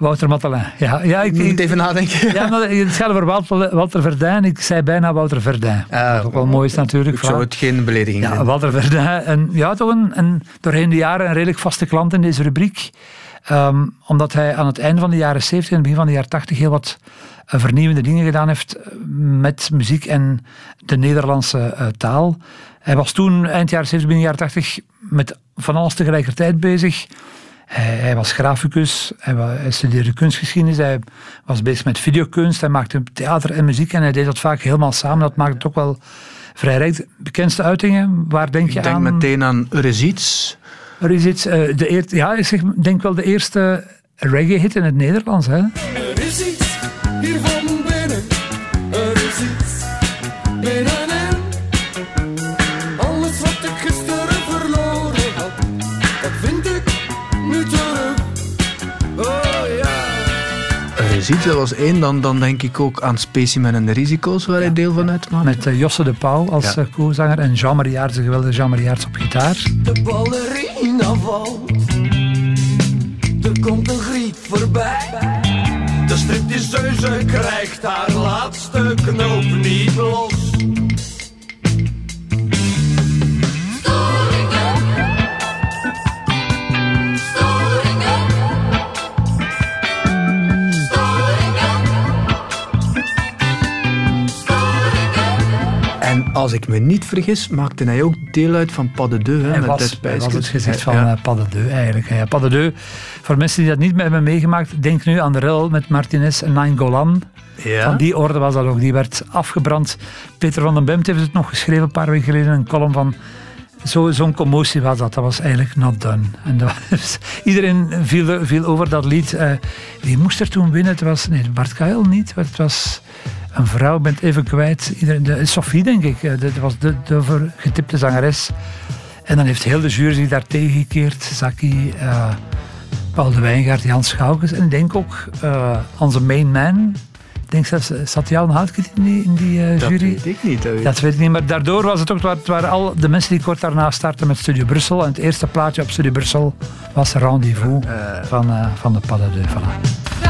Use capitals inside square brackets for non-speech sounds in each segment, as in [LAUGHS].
Wouter Matelin. Ja, ja, ik, moet even nadenken. ja, maar het gaat over Walter, Walter Verdijn. Ik zei bijna Wouter Verdijn. Wat ook wel mooi is natuurlijk. Ik zou het geen belediging Ja, vinden. Walter Verdijn. En, ja, toch een, een, doorheen de jaren een redelijk vaste klant in deze rubriek. Ehm, omdat hij aan het einde van de jaren 70 en het begin van de jaren 80 heel wat eh, vernieuwende dingen gedaan heeft eh, met muziek en de Nederlandse eh, taal. Hij was toen, eind jaren 70, begin jaren 80, met van alles tegelijkertijd bezig. Hij, hij was graficus, hij, hij studeerde kunstgeschiedenis, hij was bezig met videokunst, hij maakte theater en muziek en hij deed dat vaak helemaal samen. Dat maakte het ook wel vrij rijk. Bekendste uitingen, waar denk je Ik denk aan? meteen aan Euresiets. Er is iets, eh, de eer, ja, ik zeg, denk wel de eerste reggae-hit in het Nederlands. Hè? Er is iets hier Euresiets, dat was één. Dan, dan denk ik ook aan Specimen en de Risico's, waar hij deel van uitmaakt. Met eh, Josse de Pauw als Ja. eh, co-zanger en Jean Mariaert, de geweldige Jean Mariaert op gitaar. De ballerina valt, er komt een griep voorbij. De stripteaseuse krijgt haar laatste knoop niet los. En als ik me niet vergis, maakte hij ook deel uit van Pas de Deux. Hè, Hij met was, hij was het gezicht van Ja. eh, Pas de Deux eigenlijk. Ja, Pas de Deux, voor mensen die dat niet hebben meegemaakt, denk nu aan de rel met Martinez en Nine Golan. Ja. Van die orde was dat ook. Die werd afgebrand. Peter van den Bemt heeft het nog geschreven een paar weken geleden. Een column van... zo- Zo'n commotie was dat. Dat was eigenlijk not done. En dat [LAUGHS] iedereen viel, viel over dat lied. Eh, wie moest er toen winnen? Het was... Nee, Bart Kael niet. Het was een vrouw, ik ben het even kwijt. Iedereen, de, Sophie, denk ik. Eh, Dat was de, de getipte zangeres. En dan heeft heel de jury zich daar tegen gekeerd. Zaki, eh, Paul de Wijngaard, Jan Schoukens. En ik denk ook onze main man... Ik denk zelfs, eh, zat Jan Houtkiet in die, in die eh, Dat jury? weet ik niet. dat weet Dat weet ik niet, maar daardoor was het ook, het waren al de mensen die kort daarna startten met Studio Brussel. En het eerste plaatje op Studio Brussel was Rendezvous van, eh, van de Pas de. Voilà.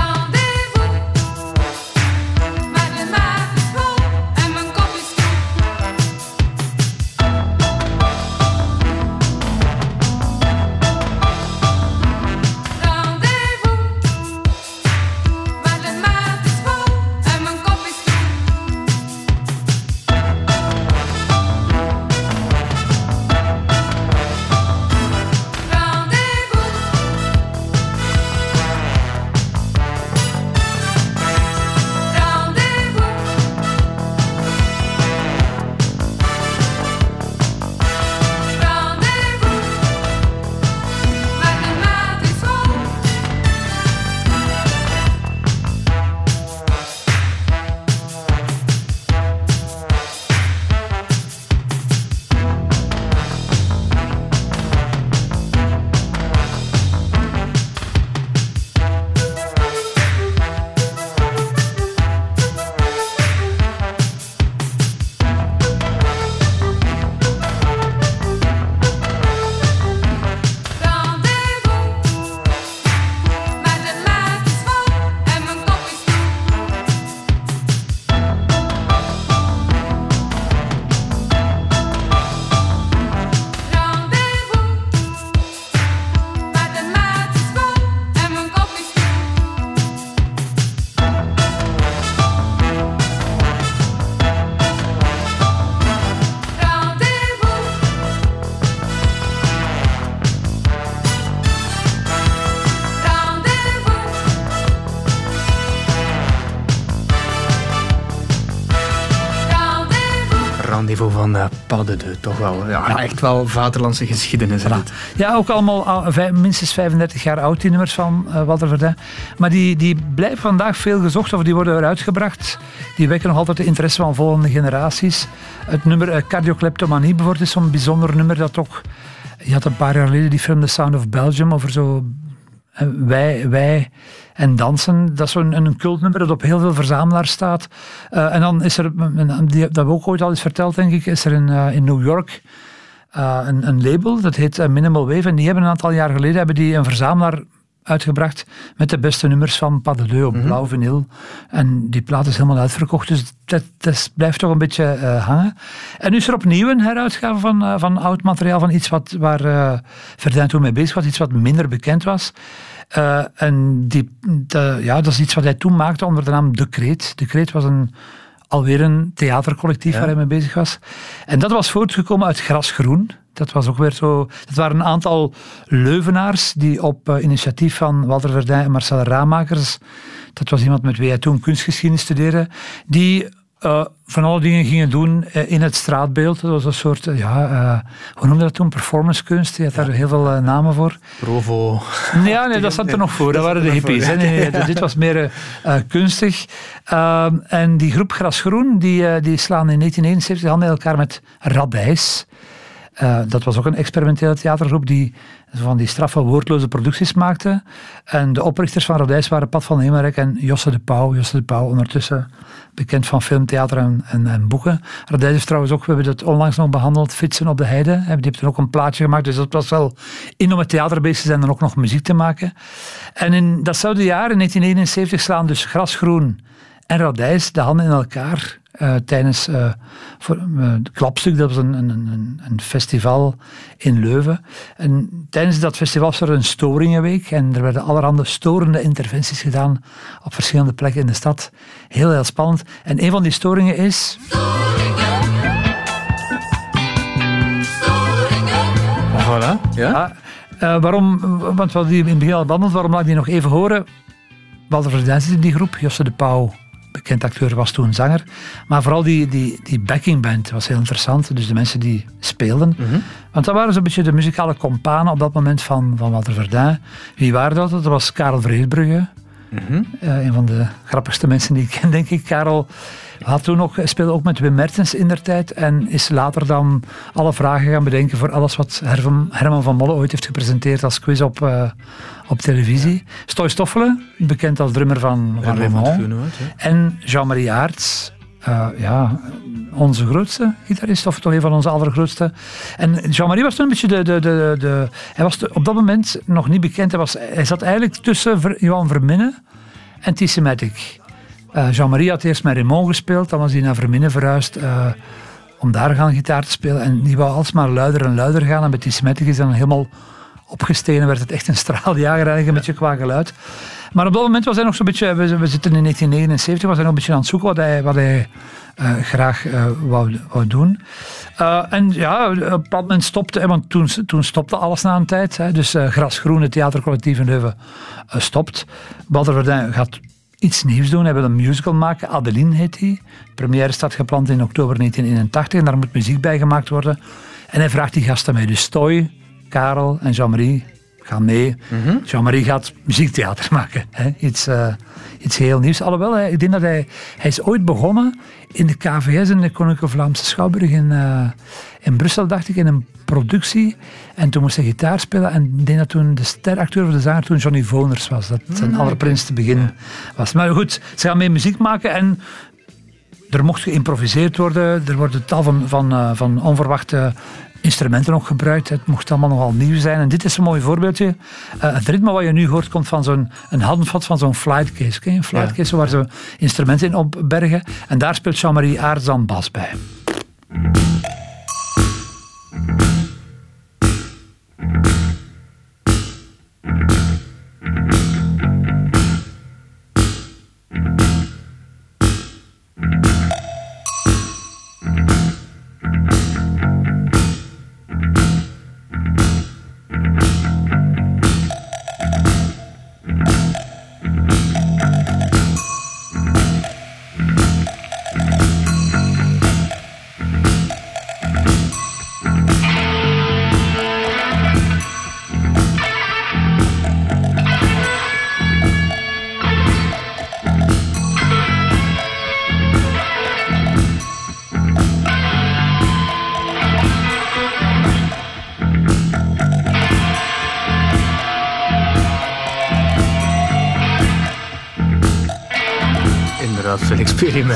Uh, Pas de toch wel. Ja, echt wel vaderlandse geschiedenis. is dit. Ja, ook allemaal vijf- minstens 35 jaar oud, die nummers van eh, Walter Verdun. Maar die, die blijven vandaag veel gezocht of die worden eruit gebracht. Die wekken nog altijd de interesse van volgende generaties. Het nummer eh, Cardiocleptomanie bijvoorbeeld is zo'n bijzonder nummer dat toch... Je had een paar jaar geleden die film The Sound of Belgium over zo wij, wij en dansen. Dat is zo'n een cultnummer dat op heel veel verzamelaars staat. Eh, en dan is er, die, dat we ook ooit al eens verteld, denk ik, is er in, eh, in New York eh, een, een label, dat heet Minimal Wave. En die hebben een aantal jaar geleden hebben die een verzamelaar uitgebracht met de beste nummers van Pas de Deux op blauw vinyl. En die plaat is helemaal uitverkocht, dus dat, dat blijft toch een beetje eh, hangen. En nu is er opnieuw een heruitgave van, eh, van oud materiaal, van iets wat, waar Verdun toen mee bezig was, iets wat minder bekend was. En die, de- ja, dat is iets wat hij toen maakte onder de naam De Kreet. De Kreet was een, alweer een theatercollectief waar hij mee bezig was. En dat was voortgekomen uit Grasgroen. Dat was ook weer zo. Dat waren een aantal Leuvenaars die op eh, initiatief van Walter Verdun en Marcel Raamakers, dat was iemand met wie hij toen kunstgeschiedenis studeerde, die eh, van alle dingen gingen doen eh, in het straatbeeld. Dat was een soort, ja, hoe noemde dat toen? Performancekunst. Die had daar heel veel namen voor. Provo. Ja, nee, dat zat er nog voor. Dat waren de hippies. voor. Nee, nee, dit was meer kunstig. Ehm, en die groep Grasgroen, die, die slaan in 1971 handen elkaar met Radijs. Eh, dat was ook een experimentele theatergroep die van die straffe woordloze producties maakte. En de oprichters van Radijs waren Pat van Hemelrijk en Josse de Pauw. Josse de Pauw ondertussen bekend van film, theater en, en, en boeken. Radijs heeft trouwens ook, we hebben dat onlangs nog behandeld, Fietsen op de Heide. Die heeft toen ook een plaatje gemaakt, dus dat was wel in om het theater te zijn en ook nog muziek te maken. En in datzelfde jaar, in 1971, slaan dus Grasgroen en Radijs de handen in elkaar eh, tijdens voor, het Klapstuk. Dat was een, een, een, een festival in Leuven. En tijdens dat festival was er een storingenweek en er werden allerhande storende interventies gedaan op verschillende plekken in de stad. Heel, heel spannend. En een van die storingen is... Voilà. Ja? Ah, eh, waarom, want we hadden die in het begin al behandeld, waarom laat ik die nog even horen? Walter Verdijn zit in die groep, Josse de Pauw, bekend acteur, was toen zanger. Maar vooral die, die, die backingband was heel interessant, dus de mensen die speelden. Want dat waren zo'n beetje de muzikale companen op dat moment van, van Walter Verdijn. Wie waren dat? Dat was Karel Vreesbrugge. Eh, een van de grappigste mensen die ik ken, [LAUGHS] denk ik. Karel had toen ook, speelde ook met Wim Mertens in der tijd en is later dan alle vragen gaan bedenken voor alles wat Herman, van Molle ooit heeft gepresenteerd als quiz op, eh, op televisie. Stoy Stoffelen, bekend als drummer van, van Raymond ja. En Jean-Marie Aerts, eh, ja, onze grootste gitarist, of toch een van onze allergrootste. En Jean-Marie was toen een beetje de... de, de, de hij was op dat moment nog niet bekend. Hij, was, hij zat eigenlijk tussen Johan Verminnen en T-Sematic. Eh, Jean-Marie had eerst met Raymond gespeeld, dan was hij naar Verminnen verhuisd eh, om daar gaan gitaar te spelen. En die wou alsmaar luider en luider gaan. En met T-Sematic is dan helemaal opgestegen, werd het echt een straaljager eigenlijk, een beetje qua geluid. Maar op dat moment was hij nog zo'n beetje, we, we zitten in 1979, was hij nog een beetje aan het zoeken wat hij, wat hij eh, graag eh, wou, wou doen. Eh, en ja, op een bepaald moment stopte, want toen, toen stopte alles na een tijd. Hè, dus Grasgroen, het theatercollectief in Leuven, stopt. Walter Verdijn gaat iets nieuws doen. Hij wil een musical maken. Adeline heet hij. De première staat gepland in oktober 1981 en daar moet muziek bij gemaakt worden. En hij vraagt die gasten mee. Dus Toy, Karel en Jean-Marie gaan mee. Jean-Marie gaat muziektheater [LAUGHS] maken. Hè? Iets, eh, iets heel nieuws. Alhoewel, ik denk dat hij... Hij is ooit begonnen in de KVS, in de Koninklijke Vlaamse Schouwburg in, eh, in Brussel, dacht ik, in een productie. En toen moest hij gitaar spelen. En ik denk dat toen de steracteur of de zanger toen Johnny Voners was. Dat zijn allerprins begin was. Maar goed, ze gaan mee muziek maken en er mocht geïmproviseerd worden. Er worden tal van, van, eh, van onverwachte instrumenten ook gebruikt. Het mocht allemaal nogal nieuw zijn. En dit is een mooi voorbeeldje. Eh, het ritme wat je nu hoort komt van zo'n een handvat van zo'n flightcase. Ken je een flightcase waar ze instrumenten in opbergen. En daar speelt Jean-Marie dan bas bij.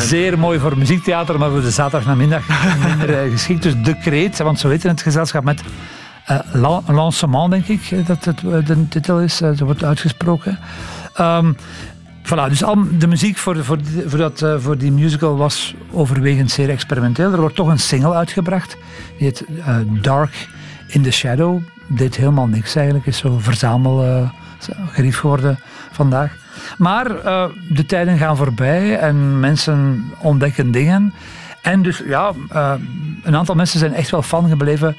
Zeer mooi voor muziektheater, maar voor de zaterdagnamiddag minder eh, geschikt. Dus De Kreet, want zo weten het gezelschap met La- Lancement, denk ik, eh, dat het de titel is. zo wordt uitgesproken. Voilà, dus al de muziek voor, voor, voor, dat, voor die musical was overwegend zeer experimenteel. Er wordt toch een single uitgebracht, die heet Dark in the Shadow. Deed helemaal niks eigenlijk, is zo verzamel eh, gerief geworden vandaag. Maar eh, de tijden gaan voorbij en mensen ontdekken dingen. En dus ja, eh, een aantal mensen zijn echt wel fan gebleven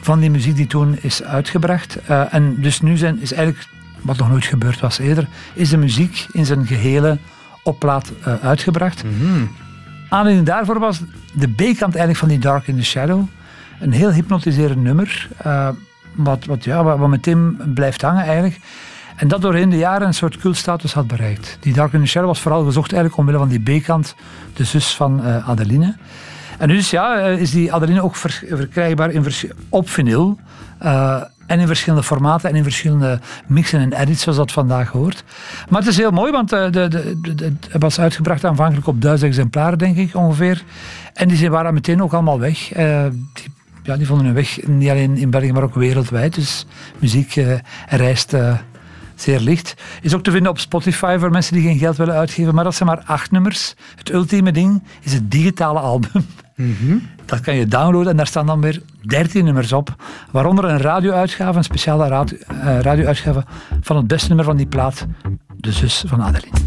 van die muziek die toen is uitgebracht. Eh, en dus nu zijn, is eigenlijk, wat nog nooit gebeurd was eerder, is de muziek in zijn gehele opplaat eh, uitgebracht. Aanleiding daarvoor was de B-kant eigenlijk van die Dark in the Shadow. Een heel hypnotiserend nummer, wat, wat, ja, wat, wat meteen blijft hangen eigenlijk. En dat doorheen de jaren een soort cultstatus had bereikt. Die Dark was vooral gezocht eigenlijk omwille van die B-kant, de zus van eh, Adeline. En dus ja, eh, is die Adeline ook ver- verkrijgbaar in op vinyl. eh, en in verschillende formaten en in verschillende mixen en edits, zoals dat vandaag hoort. Maar het is heel mooi, want de, de, het was uitgebracht aanvankelijk op duizend exemplaren, denk ik ongeveer. En die waren meteen ook allemaal weg. Die, ja, vonden hun weg, niet alleen in België, maar ook wereldwijd. Dus muziek reist zeer licht. Is ook te vinden op Spotify voor mensen die geen geld willen uitgeven. Maar dat zijn maar acht nummers. Het ultieme ding is het digitale album. Dat kan je downloaden en daar staan dan weer 13 nummers op. Waaronder een radio-uitgave, een speciale eh, radio-uitgave van het beste nummer van die plaat, De Zus van Adeline.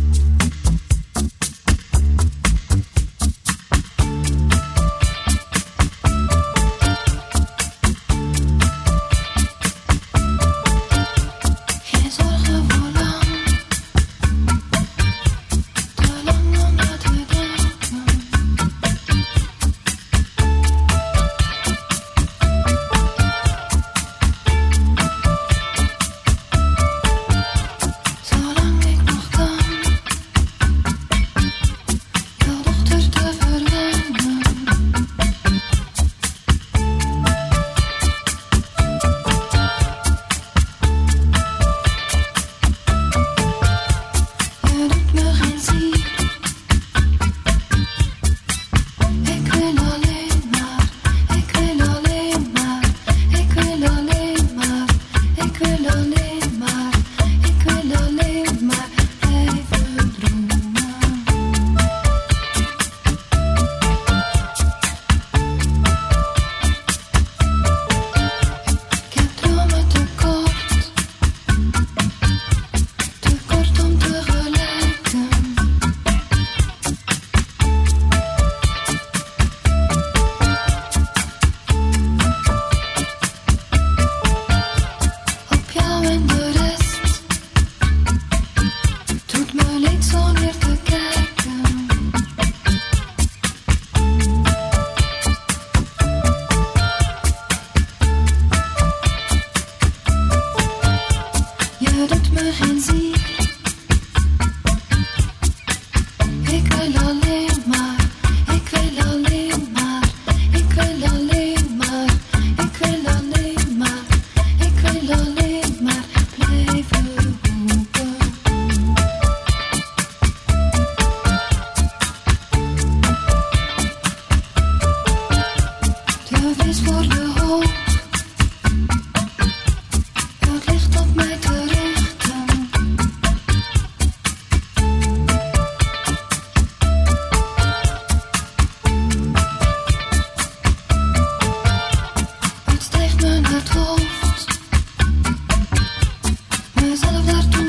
Het stijgt me naar